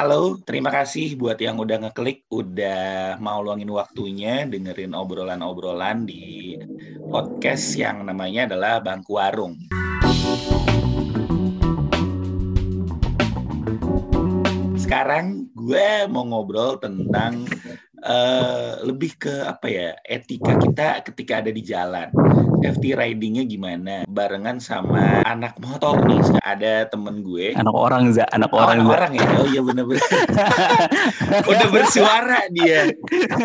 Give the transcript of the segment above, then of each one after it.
halo, terima kasih buat yang udah ngeklik, udah mau luangin waktunya dengerin obrolan-obrolan di podcast yang namanya adalah Bangku Warung. Sekarang gue mau ngobrol tentang uh, lebih ke apa ya etika kita ketika ada di jalan. FT ridingnya gimana? Barengan sama anak motor nih ada temen gue. Anak orang za. Anak oh, orang anak orang ya? Oh iya bener-bener udah bersuara dia.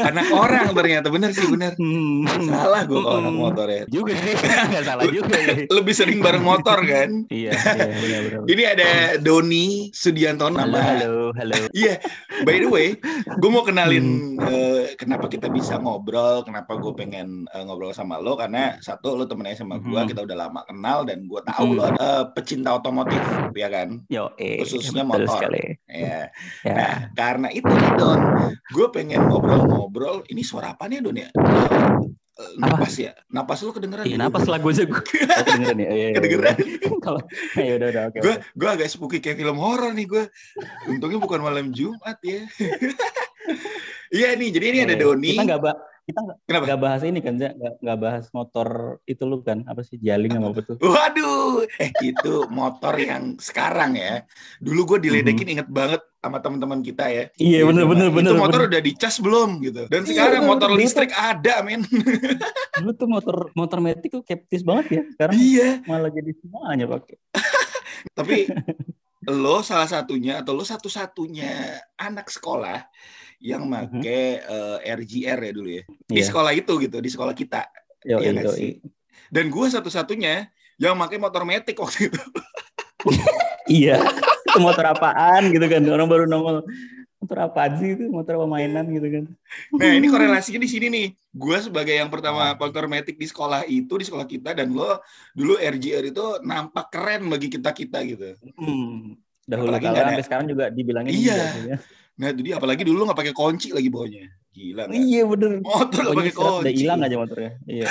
Anak orang ternyata. Bener sih bener. Hmm. salah gue kalau anak motor ya. Juga sih. Nggak salah juga ya. lebih sering bareng motor kan? Iya, iya bener, bener. ini ada Doni Sudianto nama halo halo. Iya yeah, by the way gue mau kenalin hmm. Uh, kenapa kita bisa ngobrol? Kenapa gue pengen uh, ngobrol sama lo? Karena satu lo temennya sama gue hmm. kita udah lama kenal dan gue tahu hmm. lo uh, pecinta otomotif ya kan? Yo, eh, khususnya motor. sekali. ya. ya. Nah karena itu Don gue pengen ngobrol-ngobrol ini suara apa nih Don ya? Uh, napas ya? Napas lo kedengeran iya napas lagu aja gue kedengeran ya. Iya, iya, kedengeran? Kalau ya udah udah oke gue gue agak spooky kayak film horor nih gue untungnya bukan malam Jumat ya iya nih jadi ini ada Doni. Kita nggak kita nggak bahas ini kan nggak nggak bahas motor itu lu kan apa sih jaling sama betul waduh eh itu motor yang sekarang ya dulu gue diledekin mm-hmm. inget banget sama teman-teman kita ya. Iya bener bener bener itu motor bener. udah dicas belum gitu. Dan iya, sekarang bener, motor listrik tuh, ada men. Dulu tuh motor motor metik tuh skeptis banget ya sekarang iya. malah jadi semuanya pakai. Tapi lo salah satunya atau lo satu-satunya anak sekolah yang make mm-hmm. uh, eh, RGR ya dulu ya. Di yeah. sekolah itu gitu di sekolah kita. Yo, ya yo, sih? dan gue satu-satunya yang pakai motor metik waktu itu. Iya. Itu motor apaan gitu kan? Orang baru nongol. Motor apa sih itu? Motor apa mainan gitu kan? Nah ini korelasinya di sini nih. Gue sebagai yang pertama motor metik di sekolah itu di sekolah kita dan lo dulu RGR itu nampak keren bagi kita kita gitu. Hmm. dahulu kala sampai sekarang juga dibilangin iya. juga, ya. Nah, jadi apalagi dulu nggak pakai kunci lagi bawahnya. Gila. Kan? Iya bener. Motor nggak pakai kunci. Udah hilang aja motornya. Iya.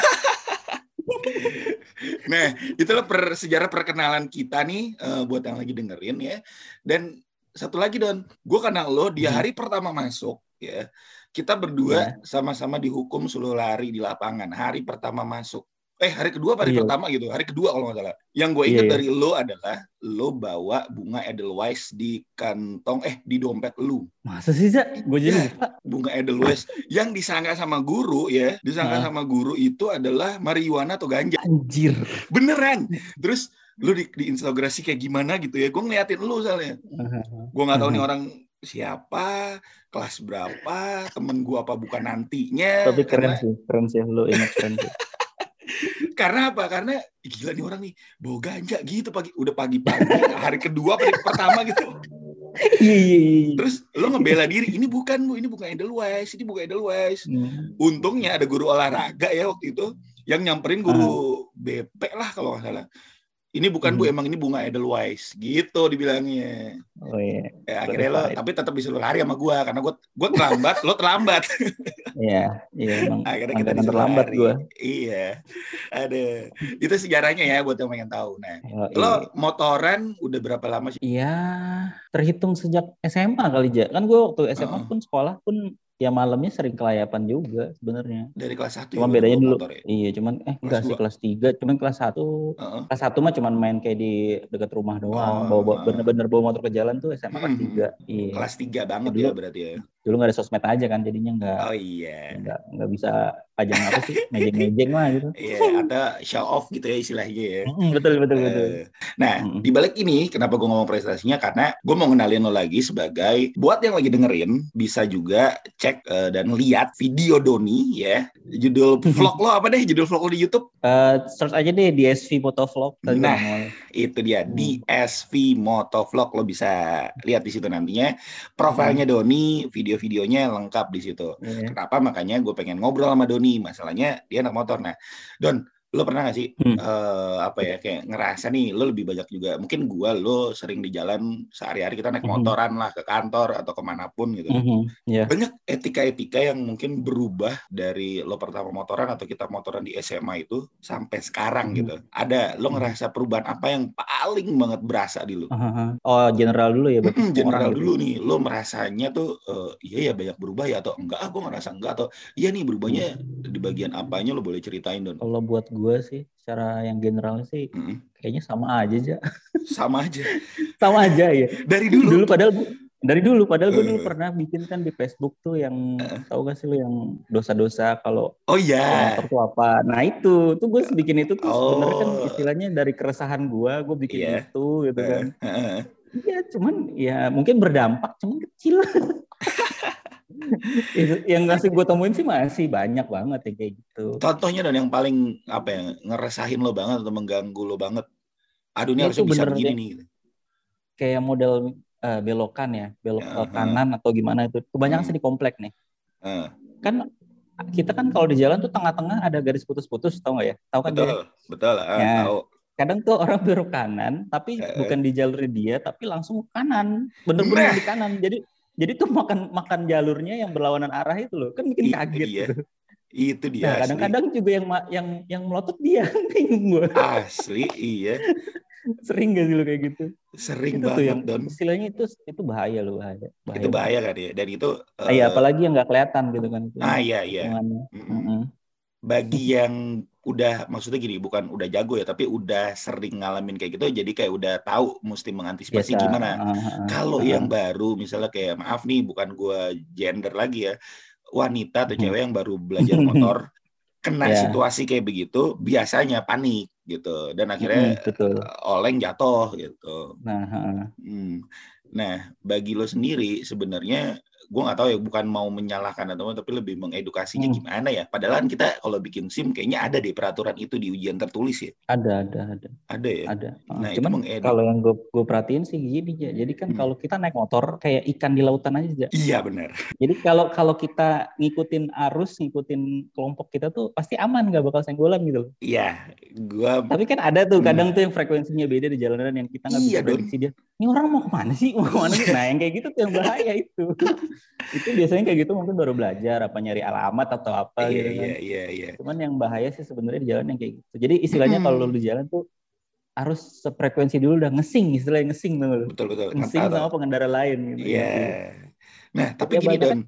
nah, itulah per, sejarah perkenalan kita nih uh, buat yang lagi dengerin ya. Dan satu lagi Don, gue kenal lo di hmm. hari hmm. pertama masuk ya. Kita berdua iya. sama-sama yeah. dihukum suruh lari di lapangan hari pertama masuk eh hari kedua hari iya. pertama gitu? Hari kedua kalau nggak salah. Yang gue ingat iya, iya. dari lo adalah lo bawa bunga Edelweiss di kantong eh di dompet lu masa sih Zak? gue jadi ya, bunga Edelweiss. Yang disangka sama guru ya disangka nah. sama guru itu adalah marijuana atau ganja. Anjir. Beneran. Terus lu di, di instagrasi kayak gimana gitu ya? Gue ngeliatin lu soalnya. Gue nggak tahu nih orang siapa kelas berapa temen gue apa bukan nantinya tapi keren karena... sih keren sih. Lu ingat keren sih karena apa? Karena gila nih orang nih bawa ganja gitu pagi udah pagi-pagi hari kedua hari pertama gitu. Iya, iya, iya. Terus lo ngebela diri, ini bukan bu, ini bukan Edelweiss, ini bukan Edelweiss. Hmm. Untungnya ada guru olahraga ya waktu itu yang nyamperin guru hmm. BP lah kalau nggak salah ini bukan hmm. bu emang ini bunga Edelweiss gitu dibilangnya. Oh iya. Ya, akhirnya lo tapi tetap disuruh lari sama gue karena gue gue terlambat lo terlambat. Iya iya emang akhirnya kita terlambat gue iya ada. Itu sejarahnya ya buat yang pengen tahu. Nah oh, iya. lo motoran udah berapa lama sih? Iya terhitung sejak SMA kali ja. Kan gue waktu SMA uh. pun sekolah pun ya malamnya sering kelayapan juga sebenarnya. Dari kelas 1 Cuma ya, bedanya dulu. Motor, ya? Iya, cuman eh enggak sih kelas 3, cuman kelas 1. Uh-huh. Kelas 1 mah cuman main kayak di dekat rumah doang. Oh, bawa bener-bener bawa motor ke jalan tuh SMA kelas 3. Iya. Kelas 3 banget ya berarti ya. Dulu nggak ada sosmed aja kan jadinya nggak Oh iya. Nggak nggak bisa pajang apa sih mejeng-mejeng lah gitu. Iya, atau show off gitu ya istilahnya ya. Mm, betul betul uh, betul. Nah, mm. di balik ini kenapa gue ngomong prestasinya karena gue mau ngenalin lo lagi sebagai buat yang lagi dengerin bisa juga cek uh, dan lihat video Doni ya. Judul vlog lo apa deh? Judul vlog lo di YouTube? Uh, search aja deh DSV Motovlog. Nah, itu dia hmm. DSV Motovlog lo bisa lihat di situ nantinya. Profilnya hmm. Doni, video-videonya lengkap di situ. Yeah. Kenapa? Makanya gue pengen ngobrol sama Doni Doni masalahnya dia anak motor nah Don lo pernah gak sih hmm. uh, apa ya kayak ngerasa nih lo lebih banyak juga mungkin gua lo sering di jalan sehari-hari kita naik hmm. motoran lah ke kantor atau ke mana pun gitu hmm. yeah. banyak etika-etika yang mungkin berubah dari lo pertama motoran atau kita motoran di SMA itu sampai sekarang hmm. gitu ada lo ngerasa perubahan apa yang paling banget berasa di lo uh-huh. oh general dulu ya hmm, general gitu. dulu gitu. nih lo merasanya tuh uh, iya ya banyak berubah ya atau enggak aku ngerasa enggak atau iya nih berubahnya hmm. di bagian apanya lo boleh ceritain dong kalau buat gue sih secara yang general sih mm. kayaknya sama aja aja. Sama aja. sama aja ya. Dari dulu. Dulu padahal dari dulu padahal gue dulu uh. pernah bikin kan di Facebook tuh yang uh. tahu gak sih lo yang dosa-dosa kalau oh iya yeah. itu apa nah itu tuh gue bikin itu tuh oh. sebenarnya kan istilahnya dari keresahan gue gue bikin yeah. itu gitu kan uh. Iya, cuman ya mungkin berdampak, cuman kecil. yang ngasih gue temuin sih masih banyak banget ya kayak gitu. Contohnya dan yang paling apa ya ngeresahin lo banget atau mengganggu lo banget. Aduh ini ya, harusnya bisa begini nih. Gitu. Kayak model uh, belokan ya, belok uh, kanan atau gimana itu. Kebanyakan uh, sih di komplek nih. Uh. Kan kita kan kalau di jalan tuh tengah-tengah ada garis putus-putus, tau nggak ya? Tahu kan? Betul, dia? betul. Uh, ya. tahu. Kadang tuh orang belok kanan, tapi uh. bukan di jalur dia, tapi langsung kanan, bener-bener di kanan. Jadi jadi tuh makan makan jalurnya yang berlawanan arah itu loh, kan bikin kaget. Iya. Gitu. Itu dia. Nah, kadang-kadang juga yang yang yang melotot dia, bingung gue. Asli, iya. Sering gak sih lo kayak gitu? Sering itu banget, tuh yang, Don. Istilahnya itu itu bahaya loh, bahaya. bahaya. Itu bahaya kan ya. Dan itu uh, Iya, apalagi yang nggak kelihatan gitu kan. Ah, iya, iya. Mm -hmm. Bagi yang udah maksudnya gini bukan udah jago ya tapi udah sering ngalamin kayak gitu jadi kayak udah tahu mesti mengantisipasi Biasa. gimana uh, uh, kalau uh, yang baru misalnya kayak maaf nih bukan gua gender lagi ya wanita atau cewek yang baru belajar motor kena yeah. situasi kayak begitu biasanya panik gitu dan akhirnya hmm, betul. oleng jatuh gitu nah uh. hmm. nah bagi lo sendiri sebenarnya gue nggak tahu ya bukan mau menyalahkan atau tapi lebih mengedukasinya hmm. gimana ya. Padahal kita kalau bikin sim kayaknya ada deh peraturan itu di ujian tertulis ya. Ada ada ada. Ada ya? Ada. Nah cuman kalau yang gue gue perhatiin sih gini ya jadi kan hmm. kalau kita naik motor kayak ikan di lautan aja iya benar. Jadi kalau kalau kita ngikutin arus ngikutin kelompok kita tuh pasti aman nggak bakal senggolan gitu loh. Iya gua tapi kan ada tuh kadang hmm. tuh yang frekuensinya beda di jalanan yang kita nggak iya, bisa prediksi dia. Ini orang mau ke mana sih? Mau ke mana sih? Nah yang kayak gitu tuh yang bahaya itu itu biasanya kayak gitu mungkin baru belajar apa nyari alamat atau apa iya, gitu kan. Iya, iya, iya. Cuman yang bahaya sih sebenarnya di jalan yang kayak gitu. Jadi istilahnya hmm. kalau lu di jalan tuh harus sefrekuensi dulu udah ngesing istilahnya ngesing tuh Betul betul. Ngesing sama pengendara lain gitu. Iya. Yeah. Nah, tapi, tapi gini Don.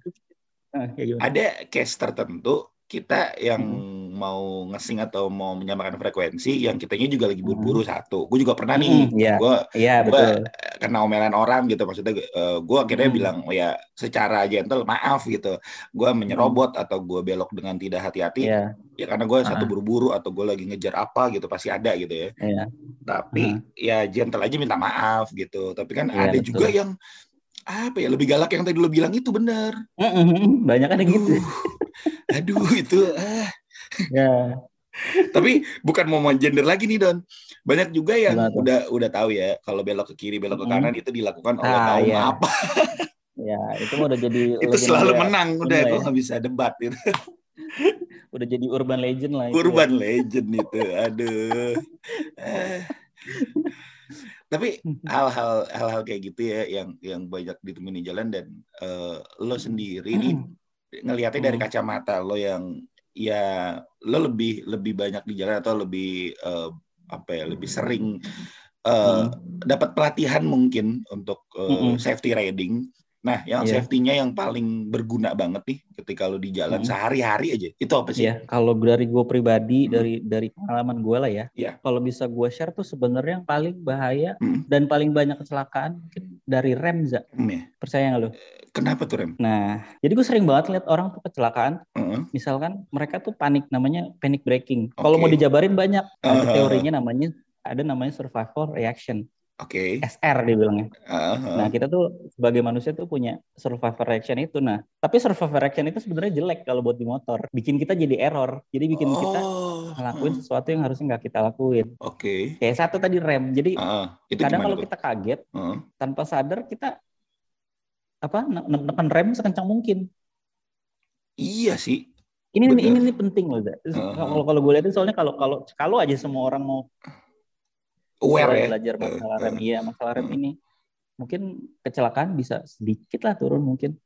Nah, ada case tertentu kita yang hmm. Mau ngesing atau mau menyamakan frekuensi yang kitanya juga lagi buru-buru hmm. satu. Gue juga pernah nih, hmm, yeah. gue yeah, gua kena omelan orang gitu maksudnya uh, eh, gue akhirnya hmm. bilang oh ya secara gentle maaf gitu. Gue menyerobot hmm. atau gue belok dengan tidak hati-hati. Yeah. Ya karena gue uh satu buru-buru atau gue lagi ngejar apa gitu pasti ada gitu ya. Yeah. Tapi uh ya gentle aja minta maaf gitu. Tapi kan yeah, ada betul. juga yang apa ya lebih galak yang tadi lo bilang itu benar. Banyak kan gitu. aduh itu ah. Ya. Tapi bukan mau gender lagi nih Don. Banyak juga yang udah udah tahu ya kalau belok ke kiri belok ke kanan itu dilakukan oleh ah, kaum iya. apa. ya itu udah jadi. itu selalu ya. menang udah gue ya. nggak bisa debat gitu. udah jadi urban legend lah. Urban ya. legend itu, aduh. Eh tapi hal-hal hal-hal kayak gitu ya yang yang banyak ditemui di jalan dan uh, lo sendiri nih ngelihatnya dari kacamata lo yang ya lo lebih lebih banyak di jalan atau lebih uh, apa ya lebih sering uh, dapat pelatihan mungkin untuk uh, safety riding Nah, yang yeah. safety-nya yang paling berguna banget nih ketika lo di jalan mm. sehari-hari aja. Itu apa sih? Yeah. kalau dari gue pribadi mm. dari dari pengalaman gue lah ya. Yeah. Kalau bisa gue share tuh sebenarnya yang paling bahaya mm. dan paling banyak kecelakaan mungkin dari rem za. Mm, yeah. Percaya nggak lo? Kenapa tuh rem? Nah, jadi gue sering banget lihat orang tuh kecelakaan. Mm. Misalkan mereka tuh panik namanya panic braking. Okay. Kalau mau dijabarin banyak. Ada uh. teorinya namanya ada namanya survival reaction. Oke. Okay. SR dibilangnya. Uh-huh. Nah kita tuh sebagai manusia tuh punya survivor reaction itu. Nah tapi survivor reaction itu sebenarnya jelek kalau buat di motor. Bikin kita jadi error. Jadi bikin oh. kita ngelakuin sesuatu yang harusnya nggak kita lakuin. Oke. Okay. Kayak satu tadi rem. Jadi uh, itu kadang kalau kita kaget uh. tanpa sadar kita apa neken rem sekencang mungkin. Iya sih. ini ini, ini ini penting loh kalau kalau gue lihat soalnya kalau kalau kalau aja semua orang mau aware ya belajar masalah rem iya masalah rem ini mungkin kecelakaan bisa sedikit lah turun mungkin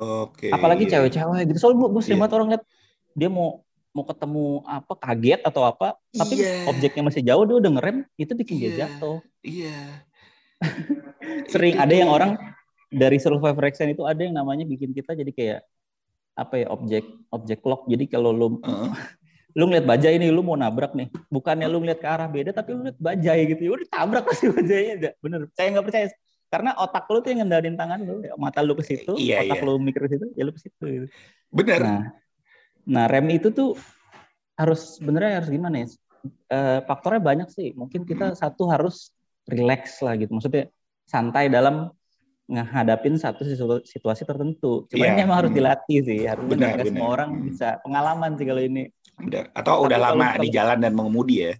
Oke. Okay, Apalagi iya. cewek-cewek gitu. Soalnya gue sering yeah. orang lihat dia mau mau ketemu apa kaget atau apa, tapi yeah. objeknya masih jauh dia udah ngerem, itu bikin yeah. dia iya. jatuh. Iya. Yeah. sering ada yang orang dari survivor action itu ada yang namanya bikin kita jadi kayak apa ya objek objek lock. Jadi kalau lu uh. Lu ngeliat bajai ini lu mau nabrak nih. Bukannya lu ngeliat ke arah beda tapi lu ngeliat bajai gitu. Ya udah tabrak pasti bajainya bener. Saya nggak percaya. Karena otak lu tuh yang ngendalin tangan lu mata lu ke situ iya, otak iya. lu mikir ke situ ya lu ke situ gitu. bener. Nah nah rem itu tuh harus benernya harus gimana ya? E, faktornya banyak sih. Mungkin kita hmm. satu harus relax lah gitu. Maksudnya santai dalam ngehadapin satu situasi tertentu. Cuma yeah. ini emang harus hmm. dilatih sih. Harus benar, benar. semua orang hmm. bisa pengalaman sih kalau ini. Benar. Atau Tapi udah lama kalau, di jalan dan mengemudi ya.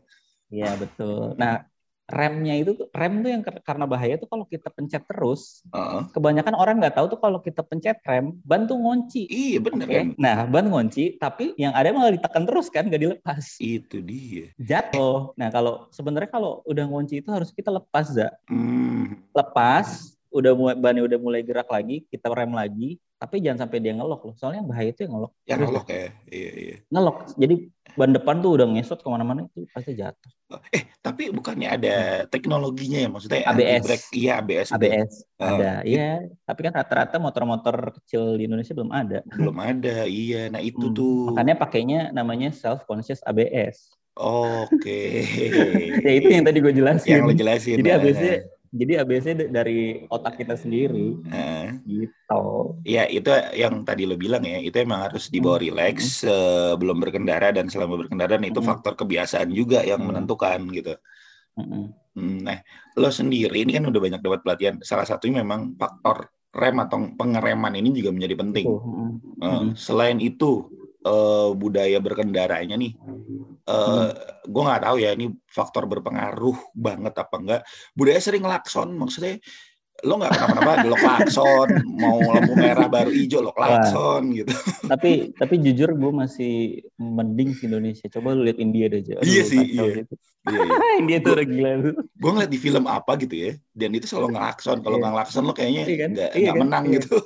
Iya betul. Nah remnya itu rem tuh yang karena bahaya tuh kalau kita pencet terus uh-uh. kebanyakan orang nggak tahu tuh kalau kita pencet rem ban tuh ngunci iya benar okay? kan nah ban ngunci tapi yang ada malah ditekan terus kan nggak dilepas itu dia jatuh nah kalau sebenarnya kalau udah ngunci itu harus kita lepas za hmm. lepas udah mulai bannya udah mulai gerak lagi, kita rem lagi, tapi jangan sampai dia ngelok loh. Soalnya yang bahaya itu yang ngelok. Yang ngelok ya, iya iya. Ngelok. Jadi ban depan tuh udah ngesot ke mana-mana itu pasti jatuh. Eh tapi bukannya ada teknologinya ya maksudnya ABS? Brake, iya ABS. ABS oh. ada, iya. Tapi kan rata-rata motor-motor kecil di Indonesia belum ada. Belum ada, iya. Nah itu hmm. tuh. Makanya pakainya namanya self conscious ABS. Oke. Okay. ya itu yang tadi gue jelasin. Yang lo jelasin. Jadi ABS jadi ABC dari otak kita sendiri. Nah, gitu. Ya itu yang tadi lo bilang ya, itu emang harus dibawa hmm. relax hmm. sebelum berkendara dan selama berkendara dan itu hmm. faktor kebiasaan juga yang hmm. menentukan gitu. Hmm. Nah, lo sendiri ini kan udah banyak dapat pelatihan. Salah satunya memang faktor rem atau pengereman ini juga menjadi penting. Hmm. Uh, selain itu uh, budaya berkendaranya nih uh, hmm. gue nggak tahu ya ini faktor berpengaruh banget apa enggak budaya sering lakson maksudnya lo nggak kenapa-napa lo klakson mau lampu merah baru hijau lo klakson Wah. gitu tapi tapi jujur gue masih mending di Indonesia coba lo lihat India deh aja iya sih iya. Gitu. iya, iya. India tuh udah gila tuh gue ngeliat di film apa gitu ya dan itu selalu ngelakson kalau nggak ngelakson lo kayaknya iya kan? nggak iya kan? menang iya. gitu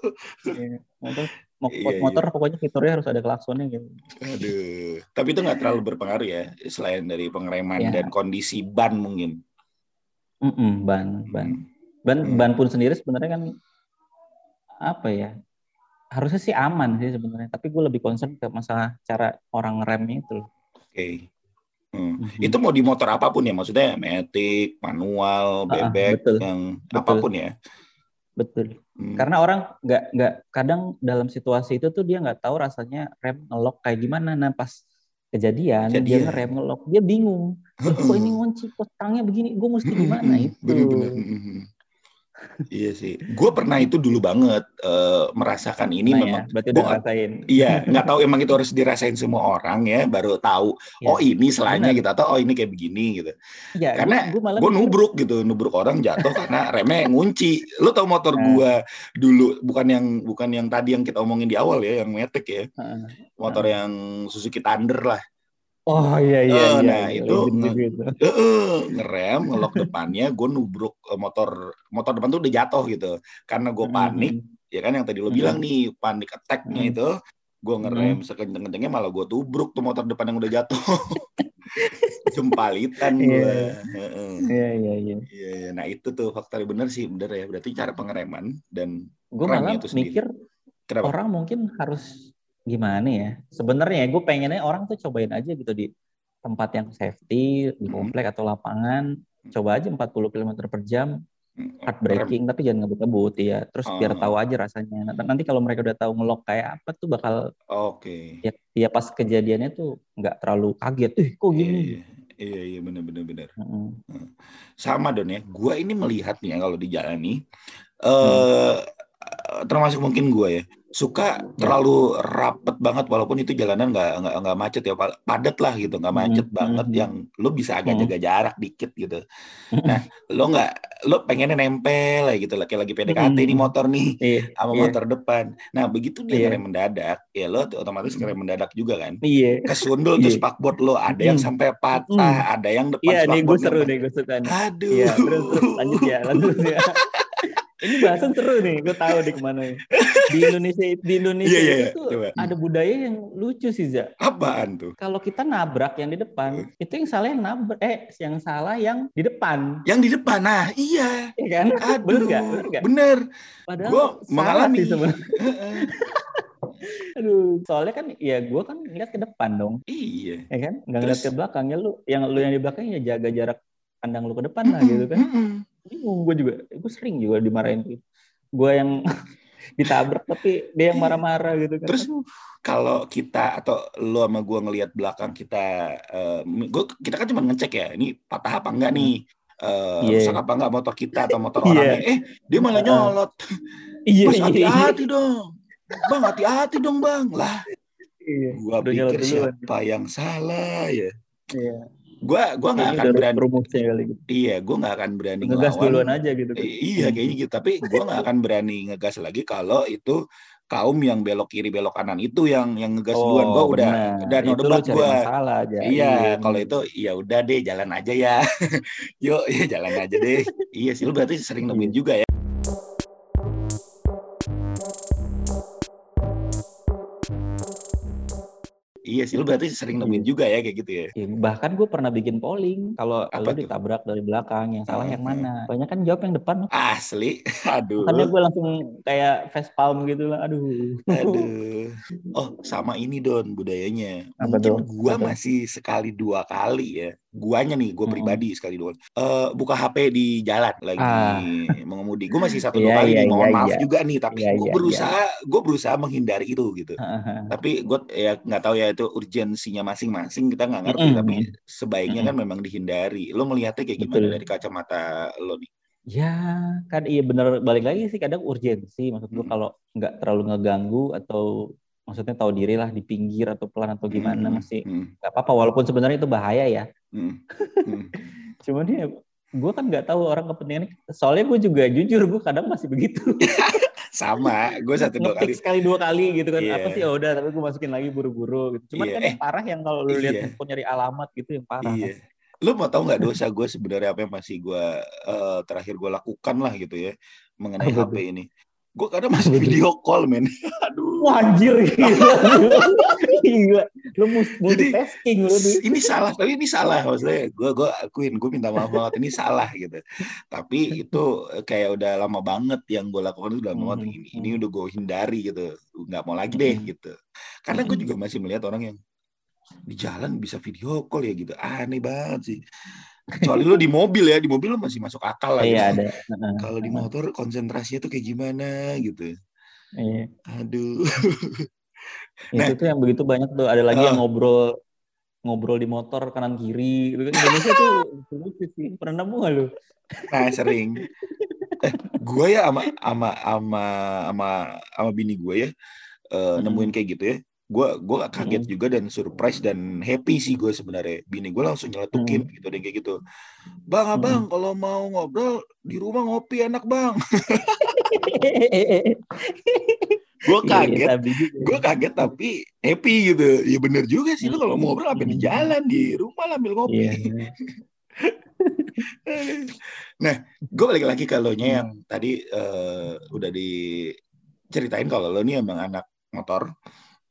iya iya, motor iya. pokoknya fiturnya harus ada klaksonnya gitu. Aduh, tapi itu nggak terlalu berpengaruh ya selain dari pengereman ya. dan kondisi ban mungkin. Mm -mm, ban, ban, ban, hmm. ban pun sendiri sebenarnya kan apa ya? Harusnya sih aman sih sebenarnya, tapi gue lebih concern ke masalah cara orang remnya itu. Oke. Okay. Hmm. Mm-hmm. Itu mau di motor apa pun ya, maksudnya metik, manual, bebek, uh, yang betul. apa pun ya. Betul. Hmm. Karena orang nggak nggak kadang dalam situasi itu tuh dia nggak tahu rasanya rem ngelok kayak gimana. Nah pas kejadian, kejadian. dia ngerem ngelok, dia bingung. Kok ini ngunci, kok tangnya begini, gue mesti gimana itu? Bener, bener iya sih. Gue pernah itu dulu banget uh, merasakan ini nah, memang. Ya, berarti udah rasain. Iya, nggak tahu emang itu harus dirasain semua orang ya, baru tahu. Ya. Oh ini selanya gitu atau oh ini kayak begini gitu. Ya, karena gue nubruk gitu, nubruk orang jatuh karena remnya ngunci. Lu tau motor nah. gue dulu bukan yang bukan yang tadi yang kita omongin di awal ya, yang metek ya. Motor yang Suzuki Thunder lah. Oh iya iya. Uh, iya nah iya, itu uh, ngerem ngelok depannya, gue nubruk uh, motor motor depan tuh udah jatuh gitu. Karena gue panik, mm-hmm. ya kan yang tadi lo mm-hmm. bilang nih panik attacknya mm-hmm. itu, gue ngerem mm-hmm. sekenceng-kencengnya malah gue tubruk tuh motor depan yang udah jatuh. Jempalitan gue. Iya iya iya. Iya nah itu tuh faktor bener sih bener ya. Berarti cara pengereman dan gue malah itu mikir Kenapa? orang mungkin harus gimana ya sebenarnya gue pengennya orang tuh cobain aja gitu di tempat yang safety di hmm. komplek atau lapangan coba aja 40 km per jam hmm, hard braking tapi jangan ngebut-ngebut ya terus biar ah. tahu aja rasanya nanti kalau mereka udah tahu ngelok kayak apa tuh bakal oke okay. ya, ya pas kejadiannya tuh nggak terlalu kaget eh kok gini iya, iya. Iya iya benar benar benar. Hmm. Sama don ya. Gua ini melihatnya kalau di jalan nih, uh, termasuk mungkin gue ya suka ya. terlalu rapet banget walaupun itu jalanan nggak nggak nggak macet ya padat lah gitu nggak macet hmm. banget hmm. yang lo bisa agak hmm. jaga jarak dikit gitu nah lo nggak lo pengennya nempel ya gitu kayak lagi PDKT hmm. nih motor nih yeah. sama yeah. motor depan nah begitu dia yeah. ngerem mendadak ya lo otomatis ngerem mendadak juga kan iya yeah. kesundul yeah. tuh spakboard lo ada yang sampai patah hmm. ada yang depan iya yeah, nih gue seru nih gue suka aduh yeah, terus, terus lanjut ya lanjut ya ini bahasan seru nih, gue tahu di ke mana. Di Indonesia di Indonesia yeah, yeah, itu coba. ada budaya yang lucu sih, Za. Apaan tuh? Kalau kita nabrak yang di depan, itu yang salah yang nabrak, eh yang salah yang di depan. Yang di depan, nah iya. Iya kan? Aduh, bener gak? Bener gak? Bener. Padahal gue mengalami. Aduh, soalnya kan ya gue kan ngeliat ke depan dong. Iya. Ya kan? Nggak ngeliat ke belakang ya lu. Yang lu yang di belakang ya jaga jarak pandang lu ke depan lah gitu kan. Bingung gue juga. Gue sering juga dimarahin gitu gue yang ditabrak tapi dia yang marah-marah gitu kan. Terus kalau kita atau lo sama gue ngelihat belakang kita uh, gua, kita kan cuma ngecek ya ini patah apa enggak nih? Uh, yeah. rusak apa enggak motor kita atau motor yeah. orangnya eh dia malah nyolot. Iya yeah, hati-hati yeah. dong. Bang hati-hati dong bang. Lah yeah. gua pikir siapa yang salah ya? Yeah gua gua nggak akan berani kali gitu. iya gua nggak akan berani ngegas ngelawan. duluan aja gitu kan. iya kayaknya gitu tapi gua nggak akan berani ngegas lagi kalau itu kaum yang belok kiri belok kanan itu yang yang ngegas oh, duluan gua udah dan no debat gua aja. iya kalau itu ya udah deh jalan aja ya yuk ya jalan aja deh iya sih lu berarti sering nemuin iya. juga ya Iya sih, lu berarti sering nemuin iya. juga ya kayak gitu ya. ya bahkan gue pernah bikin polling kalau lu ditabrak dari belakang, yang salah yang mana? Banyak kan jawab yang depan. Asli, aduh. Karena gue langsung kayak face palm gitu lah, aduh. Aduh. Oh, sama ini Don budayanya. Apa Mungkin gue masih sekali dua kali ya guanya nih gue pribadi hmm. sekali dua uh, buka HP di jalan lagi ah. mengemudi gue masih satu dua yeah, kali yeah, nih mohon yeah, maaf yeah. juga nih tapi yeah, gue yeah, berusaha yeah. gue berusaha menghindari itu gitu tapi gue ya nggak tahu ya itu urgensinya masing-masing kita nggak ngerti mm. tapi sebaiknya mm. kan memang dihindari lo melihatnya kayak gimana Betul. dari kacamata lo nih Ya, kan iya bener balik lagi sih kadang urgensi. Maksud gue hmm. kalau nggak terlalu ngeganggu atau maksudnya tahu diri lah di pinggir atau pelan atau gimana hmm, masih nggak apa-apa walaupun sebenarnya itu bahaya ya hmm. Hmm. cuman ya gue kan nggak tahu orang kepentingan soalnya gue juga jujur gue kadang masih begitu sama gue satu dua kali sekali dua kali gitu kan yeah. apa sih ya udah tapi gue masukin lagi buru-buru gitu cuman yeah. kan yang parah yang kalau lu lihat yeah. handphone nyari alamat gitu yang parah yeah. lu mau tahu nggak dosa gue sebenarnya apa yang masih gue uh, terakhir gue lakukan lah gitu ya mengenai HP ini gue kadang masih video call men. Aduh. Anjir. Gila. Gila lu multi tasking lu ini salah tapi ini salah. Maksudnya gue gue akuin gue minta maaf banget ini salah gitu. Tapi itu kayak udah lama banget yang gue lakukan itu udah lama banget. Ini ini udah gue hindari gitu. Nggak mau lagi deh gitu. Karena gue juga masih melihat orang yang di jalan bisa video call ya gitu. Aneh banget sih Kecuali lu di mobil ya, di mobil lu masih masuk akal lah. Iya, gitu. ada. Kalau di motor konsentrasinya tuh kayak gimana gitu. Iya. Aduh. nah, itu tuh yang begitu banyak tuh ada lagi uh, yang ngobrol ngobrol di motor kanan kiri gitu kan Indonesia tuh lucu sih pernah nemu gak lu nah sering eh, gue ya ama ama ama ama ama bini gue ya uh, hmm. nemuin kayak gitu ya gue gue kaget hmm. juga dan surprise dan happy sih gue sebenarnya bini gue langsung nyeletukin hmm. gitu deh kayak gitu bang abang hmm. kalau mau ngobrol di rumah ngopi enak bang gue iya, kaget iya, gue kaget tapi happy gitu ya bener juga sih hmm. lo kalau mau ngobrol apa di hmm. jalan di rumah lah ambil ngopi yeah. Iya. nah gue balik lagi kalau nya yang hmm. tadi uh, udah diceritain kalau lo nih emang anak motor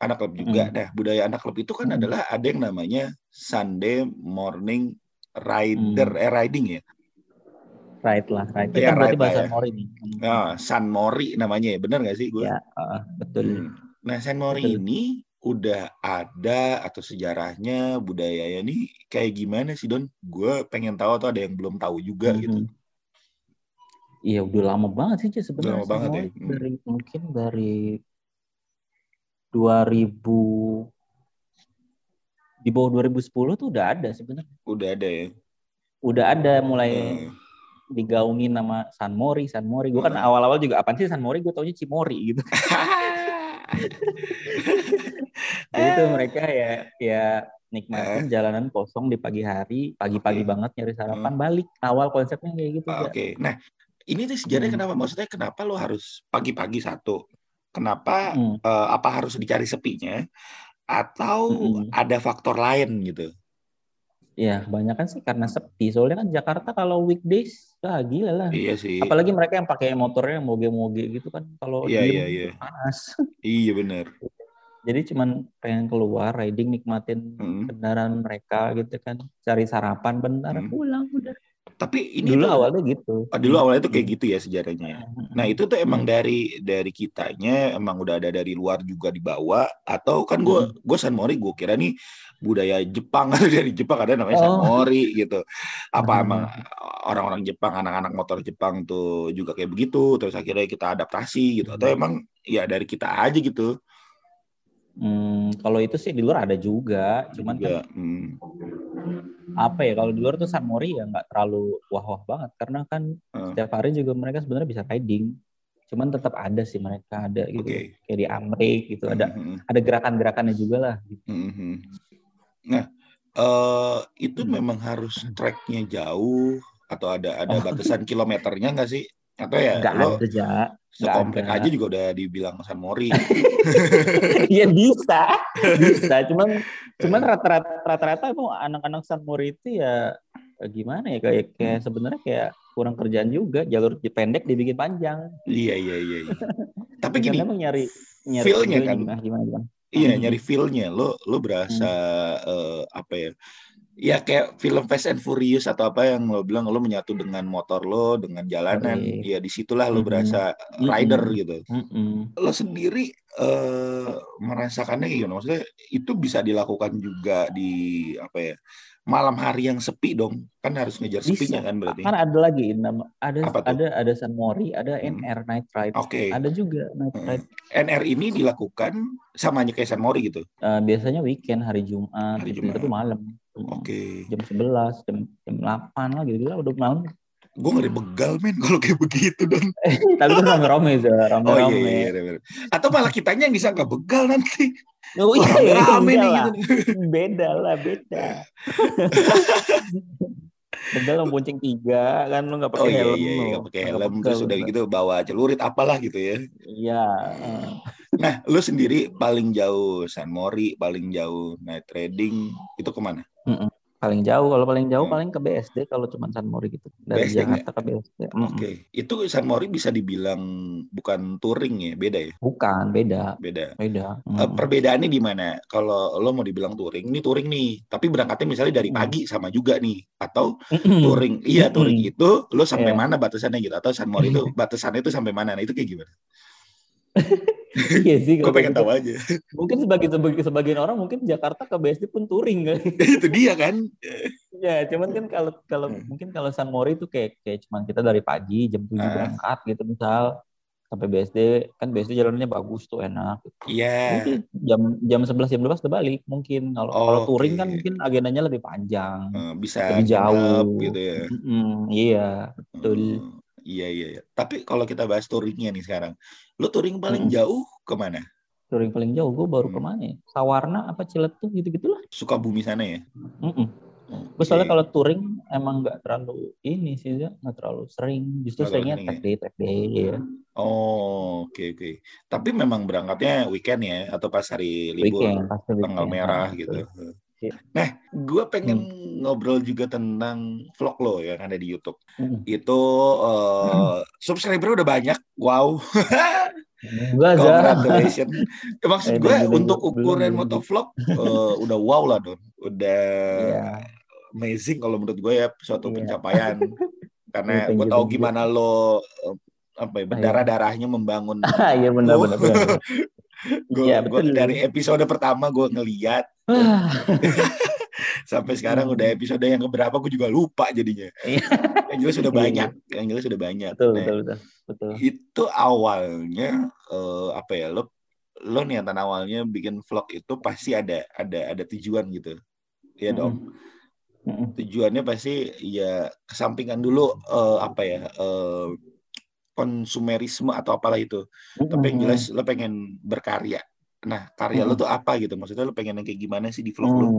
anak klub juga. Hmm. Nah, budaya anak klub itu kan hmm. adalah ada yang namanya Sunday morning rider, hmm. eh riding ya. Ride lah, ride. Itu ya, berarti bahasa ya. Mori nih. Nah, San Mori namanya ya, benar nggak sih gue? Ya, uh, betul. Hmm. Nah, San Mori betul. ini udah ada atau sejarahnya budayanya ini kayak gimana sih Don? Gue pengen tahu atau ada yang belum tahu juga hmm. gitu. Iya udah lama banget sih sebenarnya. Lama banget ya. Hmm. Dari mungkin dari 2000 di bawah 2010 tuh udah ada sebenarnya. Udah ada ya. Udah ada mulai hmm. digaungin nama San Mori, San Mori. Gue kan awal-awal juga apa sih San Mori? Gue taunya Cimori gitu. Jadi itu mereka ya ya nikmatin eh. jalanan kosong di pagi hari, pagi-pagi okay. banget nyari sarapan, hmm. balik. Awal konsepnya kayak gitu. Oke. Okay. Nah, ini tuh sejarahnya hmm. kenapa? Maksudnya kenapa lo harus pagi-pagi satu? Kenapa hmm. uh, apa harus dicari sepinya? Atau hmm. ada faktor lain gitu? Ya, banyak kan sih karena sepi. Soalnya kan Jakarta kalau weekdays, ah gila lah. Iya sih. Apalagi mereka yang pakai motornya moge-moge gitu kan. Kalau iya, iya, iya. panas. Iya benar. Jadi cuman pengen keluar riding nikmatin hmm. kendaraan mereka gitu kan. Cari sarapan bentar hmm. pulang udah. Tapi ini dulu tuh, awalnya gitu. Oh, dulu awalnya itu kayak gitu ya sejarahnya. Ya? Nah itu tuh emang dari dari kitanya emang udah ada dari luar juga dibawa atau kan gue hmm. gue San Mori gue kira nih budaya Jepang atau dari Jepang ada namanya oh. San Mori gitu. Apa hmm. emang orang-orang Jepang anak-anak motor Jepang tuh juga kayak begitu terus akhirnya kita adaptasi gitu atau hmm. emang ya dari kita aja gitu. Hmm, kalau itu sih di luar ada juga, cuman juga, kan hmm. Apa ya kalau di luar tuh San Mori ya nggak terlalu wah-wah banget karena kan hmm. setiap hari juga mereka sebenarnya bisa riding, cuman tetap ada sih mereka ada gitu okay. kayak di Amrik gitu ada hmm. ada gerakan-gerakannya juga lah. Gitu. Hmm. Nah uh, itu hmm. memang harus tracknya jauh atau ada ada oh. batasan kilometernya nggak sih? Atau ya nggak lo, ada ja sekomplek aja juga udah dibilang San Mori. Iya bisa, bisa. Cuman cuman rata-rata rata-rata emang anak-anak San Mori itu ya gimana ya kayak kayak sebenarnya kayak kurang kerjaan juga jalur pendek dibikin panjang. Iya iya iya. iya. Tapi gini, emang nyari nyari feel-nya kan. Gimana, gimana, gimana. Iya, hmm. nyari feel-nya. Lo lo berasa hmm. uh, apa ya? Ya kayak film Fast and Furious atau apa yang lo bilang lo menyatu dengan motor lo dengan jalanan okay. ya di situlah lo berasa mm-hmm. rider gitu mm-hmm. lo sendiri uh, merasakannya gimana maksudnya itu bisa dilakukan juga di apa ya malam hari yang sepi dong kan harus ngejar sepinya kan berarti kan ada lagi nama ada ada ada San Mori ada hmm. NR Night Ride oke okay. ada juga Night hmm. Ride NR ini dilakukan sama kayak San Mori gitu uh, biasanya weekend hari Jumat hari gitu. Jumat itu malam oke okay. jam 11 jam jam 8 lah gitu gitu udah malam gue ngeri begal men kalau kayak begitu dan tapi itu rame-rame sih rame-rame oh, iya, iya, iya, atau malah kitanya yang disangka begal nanti Oh iya, iya rame nih gitu. Beda lah, beda. Beda lo bonceng tiga kan lo nggak pakai oh, iya, helm. Iya, iya, nggak pakai helm terus udah gitu bawa celurit apalah gitu ya. Iya. Nah, lo sendiri paling jauh San Mori, paling jauh night trading itu ke mana? Mm -mm paling jauh kalau paling jauh hmm. paling ke BSD kalau cuma San Mori gitu dari BSD Jakarta ke BSD. Oke, okay. itu San Mori bisa dibilang bukan touring ya, beda ya? Bukan, beda. Beda. Beda. Uh, perbedaannya di mana? Kalau lo mau dibilang touring, ini touring nih, tapi berangkatnya misalnya dari pagi sama juga nih, atau touring, iya touring itu lo sampai yeah. mana batasannya gitu, atau San Mori itu batasannya itu sampai mana? Nah itu kayak gimana? Iya sih. Gue pengen tahu aja. Mungkin sebagian sebagian sebagian orang mungkin Jakarta ke BSD pun touring kan. itu dia kan. ya, cuman kan kalau kalau hmm. mungkin kalau San Mori itu kayak kayak cuman kita dari pagi jam tujuh ah. berangkat gitu misal sampai BSD kan BSD jalannya bagus tuh enak. Iya. Yeah. Jam jam sebelas jam dua udah balik mungkin. Kalau oh, kalau touring okay. kan mungkin agendanya lebih panjang. Uh, bisa lebih jauh gitu ya. Mm -hmm, iya, betul. Uh. Iya iya. iya. Tapi kalau kita bahas touringnya nih sekarang, lo touring paling hmm. jauh ke mana? Touring paling jauh, gue baru hmm. ke mana ya? Sawarna apa Ciletuh gitu gitulah. Suka bumi sana ya? Mm -mm. Okay. soalnya kalau touring emang nggak terlalu ini sih ya, nggak terlalu sering. Justru seringnya tag day, tag day ya. Oh, oke okay, oke. Okay. Tapi memang berangkatnya weekend ya atau pas hari libur, weekend, pas tanggal merah nah, gitu. Iya. Nah, gue pengen hmm. ngobrol juga tentang vlog lo yang ada di YouTube. Hmm. Itu uh, hmm. subscriber udah banyak. Wow. Congratulations. Maksud gue untuk ukuran motovlog uh, udah wow lah Don. Udah yeah. amazing kalau menurut gue ya suatu yeah. pencapaian. Karena gue tahu gimana lo uh, apa ya, berdarah-darahnya membangun. Iya benar benar. gue dari episode pertama gue ngeliat sampai sekarang udah episode yang keberapa gue juga lupa jadinya iya. yang jelas sudah iya, iya. banyak yang jelas sudah banyak betul, nah, betul, betul, betul. itu awalnya uh, apa ya lo lo niatan awalnya bikin vlog itu pasti ada ada ada tujuan gitu ya dong Tujuannya pasti ya kesampingan dulu uh, apa ya uh, konsumerisme atau apalah itu. Mm-hmm. Tapi yang jelas lo pengen berkarya. Nah, karya mm-hmm. lo tuh apa gitu? Maksudnya lo pengen yang kayak gimana sih di vlog mm, lo?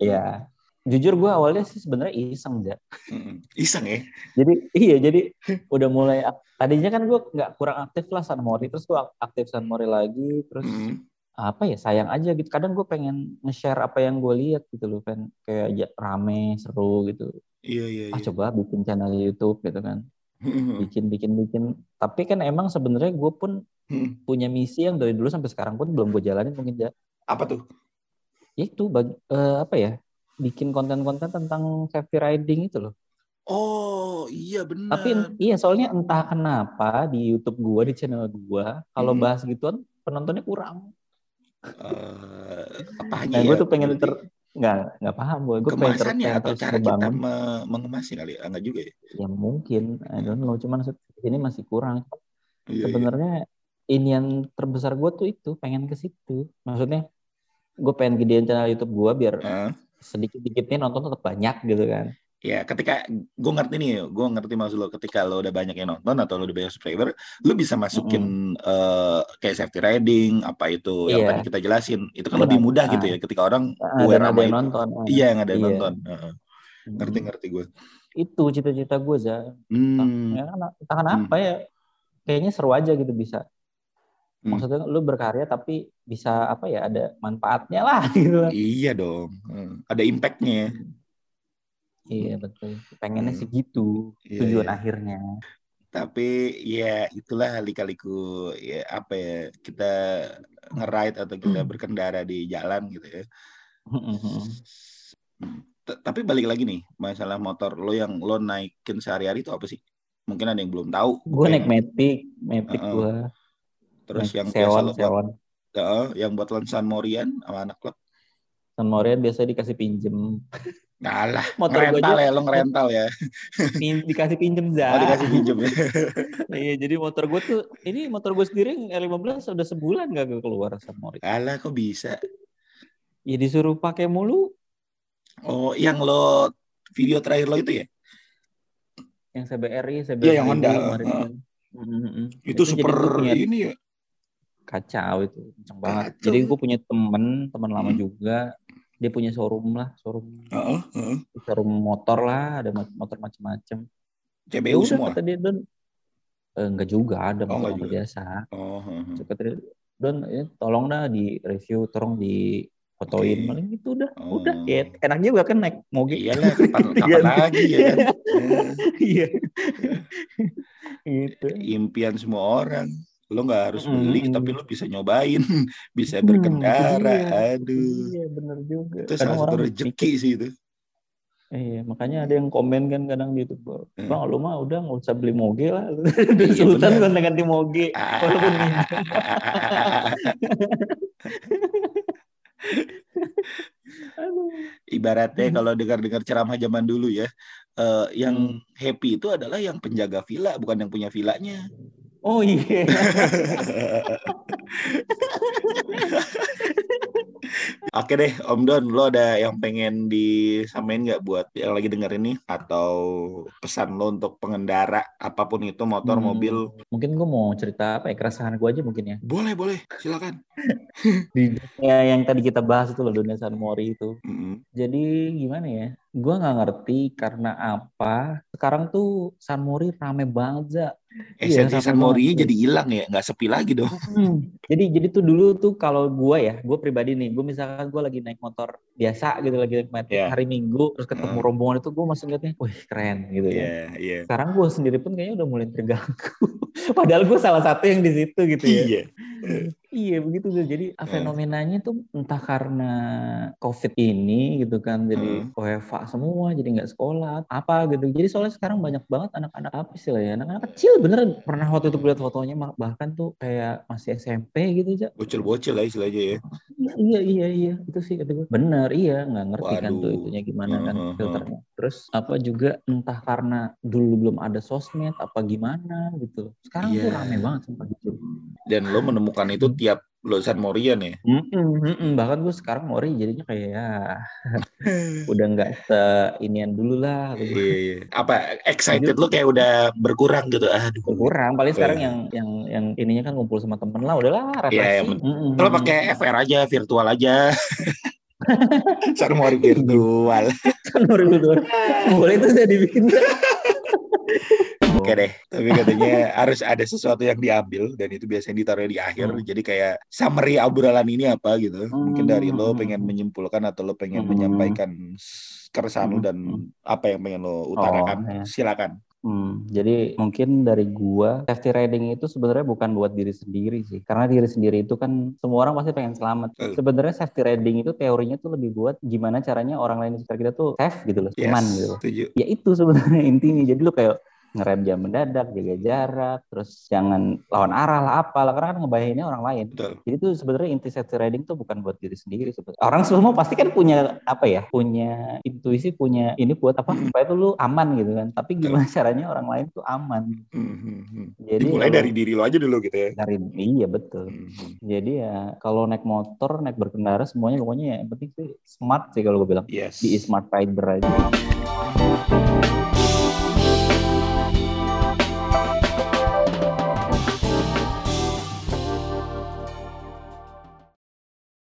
Iya. Jujur gue awalnya sih sebenarnya iseng aja. Iseng ya? Jadi iya jadi udah mulai tadinya kan gue nggak kurang aktif lah San Mori terus gue aktif San Mori lagi terus mm apa ya sayang aja gitu kadang gue pengen nge-share apa yang gue lihat gitu loh kan kayak rame seru gitu iya iya, ah iya. coba bikin channel YouTube gitu kan bikin bikin bikin tapi kan emang sebenarnya gue pun punya misi yang dari dulu sampai sekarang pun belum gue jalanin mungkin ya apa tuh ya itu bagi, uh, apa ya bikin konten-konten tentang safety riding itu loh Oh iya benar. Tapi iya soalnya entah kenapa di YouTube gue di channel gue kalau hmm. bahas gituan penontonnya kurang uh, apa nah, ya? gue tuh pengen ter nggak nggak paham gue gue pengen ter atau cara kita me mengemasnya kali enggak ya? juga ya ya mungkin I don't know cuman ini masih kurang iya, iya. sebenarnya. Ini yang terbesar gue tuh itu pengen ke situ maksudnya gue pengen gedein channel YouTube gue biar uh. sedikit sedikitnya nonton tetap banyak gitu kan ya ketika gue ngerti nih gue ngerti maksud lo ketika lo udah banyak yang nonton atau lo udah banyak subscriber lo bisa masukin mm uh, kayak safety riding apa itu yeah. yang iya. tadi kita jelasin itu kan yeah. lebih mudah gitu ya ketika orang uh, aware sama itu nonton. iya yang ada yang yeah. nonton uh, ngerti ngerti gue itu cita-cita gue za hmm. ya, entah kenapa hmm. ya kayaknya seru aja gitu bisa. Maksudnya lu berkarya tapi bisa apa ya ada manfaatnya lah gitu iya dong hmm. ada impactnya hmm. Iya betul. Pengennya hmm. sih gitu iya, tujuan iya. akhirnya. Tapi ya itulah kali-kaliku ya apa ya kita nge-ride atau kita hmm. berkendara di jalan gitu ya. Hmm. Tapi balik lagi nih masalah motor lo yang lo naikin sehari-hari itu apa sih? Mungkin ada yang belum tahu. Gue naik Matic, Matic uh -uh. gue. Terus yang sewon, sewon. Buat, uh, yang buat San Morian sama anak klub. San Morian biasa dikasih pinjem. Alah, motor rental ya, lo ngerental ya. dikasih pinjem za. Oh, dikasih pinjem ya. iya, jadi motor gue tuh, ini motor gue sendiri yang L15 udah sebulan gak keluar sama Mori. Alah, kok bisa? Ya disuruh pakai mulu. Oh, yang lo video terakhir lo itu ya? Yang CBRI, CBRI. Iya, yang Honda. Uh, mm-hmm. Itu, itu super ini ya. Kacau itu, kencang banget. Kacau. Jadi gue punya temen, teman lama hmm. juga dia punya showroom lah showroom uh, uh. showroom motor lah ada motor macam-macam CBU ya semua kata dia don eh, enggak juga ada oh, motor biasa oh, uh, uh. dia don ya, tolong dah di review tolong di fotoin okay. paling itu udah oh. udah ya enak juga kan naik moge iyalah kapan, kapan lagi ya kan iya gitu impian semua orang lo nggak harus beli mm. tapi lo bisa nyobain bisa berkendara iya. aduh iya benar juga itu salah satu rezeki sih itu Iya, makanya ada yang komen kan kadang di YouTube, hmm. bang lu mah udah nggak usah beli moge lah, iya, sultan kan ganti moge, walaupun Ibaratnya hmm. kalau dengar-dengar ceramah zaman dulu ya, uh, yang hmm. happy itu adalah yang penjaga villa, bukan yang punya villanya. Oh iya. Oke deh, Om Don, lo ada yang pengen disamain nggak buat yang lagi denger ini atau pesan lo untuk pengendara apa pun itu motor, hmm, mobil? Mungkin gue mau cerita apa ya keresahan gue aja mungkin ya. Boleh boleh, silakan. Di ya, yang tadi kita bahas itu loh dunia San Mori itu. Mm -hmm. Jadi gimana ya? Gue nggak ngerti karena apa. Sekarang tuh San Mori rame banget za esensi iya, Mori jadi hilang ya nggak sepi lagi dong hmm. jadi jadi tuh dulu tuh kalau gue ya gue pribadi nih gue misalkan gue lagi naik motor biasa gitu lagi naik yeah. hari minggu terus ketemu uh. rombongan itu gue masih ngeliatnya wih keren gitu ya yeah, yeah. sekarang gue sendiri pun kayaknya udah mulai terganggu padahal gue salah satu yang di situ gitu ya iya iya begitu tuh jadi uh. fenomenanya tuh entah karena covid ini gitu kan jadi. WFA semua jadi nggak sekolah apa gitu. Jadi soalnya sekarang banyak banget anak-anak apa sih lah ya. Anak-anak kecil bener pernah waktu itu lihat fotonya bahkan tuh kayak masih SMP gitu aja bocil-bocil lah istilahnya ya iya iya iya. Itu sih kata gue bener iya. Nggak ngerti Waduh. kan tuh itunya gimana kan uh, filternya. Terus apa juga entah karena dulu belum ada sosmed apa gimana gitu. Sekarang yeah. tuh iya. rame banget sumpah gitu dan lo menemukan itu tiap lulusan Morian ya. Mm -mm, mm -mm. Bahkan gue sekarang Mori jadinya kayak ya udah nggak se inian dulu lah. Gitu. Iya, iya. Apa excited lu kayak udah berkurang gitu? Aduh. Berkurang. Paling sekarang yang yang yang ininya kan ngumpul sama temen lah. Udahlah. Iya. Yeah, mm -mm. Kalau pakai FR aja, virtual aja. Sarmori virtual. Sarmori virtual. Boleh itu udah dibikin. Oke deh, tapi katanya harus ada sesuatu yang diambil dan itu biasanya ditaruh di akhir. Hmm. Jadi kayak summary obrolan ini apa gitu. Hmm. Mungkin dari lo pengen menyimpulkan atau lo pengen hmm. menyampaikan keresahan hmm. lo dan apa yang pengen lo utarakan. Oh, ya. Silakan. Hmm, jadi mungkin dari gua safety riding itu sebenarnya bukan buat diri sendiri sih. Karena diri sendiri itu kan semua orang pasti pengen selamat. Uh. Sebenarnya safety riding itu teorinya tuh lebih buat gimana caranya orang lain di sekitar kita tuh safe gitu loh, yes, aman gitu. Setuju. Ya itu sebenarnya intinya. Jadi lu kayak ngerem jam mendadak, jaga jarak, terus jangan lawan arah lah apa lah karena kan ngebahayainnya orang lain. Betul. Jadi itu sebenarnya inti safety riding tuh bukan buat diri sendiri sebetulnya. Orang semua pasti kan punya apa ya? Punya intuisi, punya ini buat apa? Hmm. Supaya tuh lu aman gitu kan. Tapi gimana betul. caranya orang lain tuh aman? Hmm, hmm, hmm. Jadi mulai dari diri lo aja dulu gitu ya. Dari iya betul. Hmm. hmm. Jadi ya kalau naik motor, naik berkendara semuanya pokoknya ya, yang penting sih smart sih kalau gue bilang. Yes. Di smart rider aja.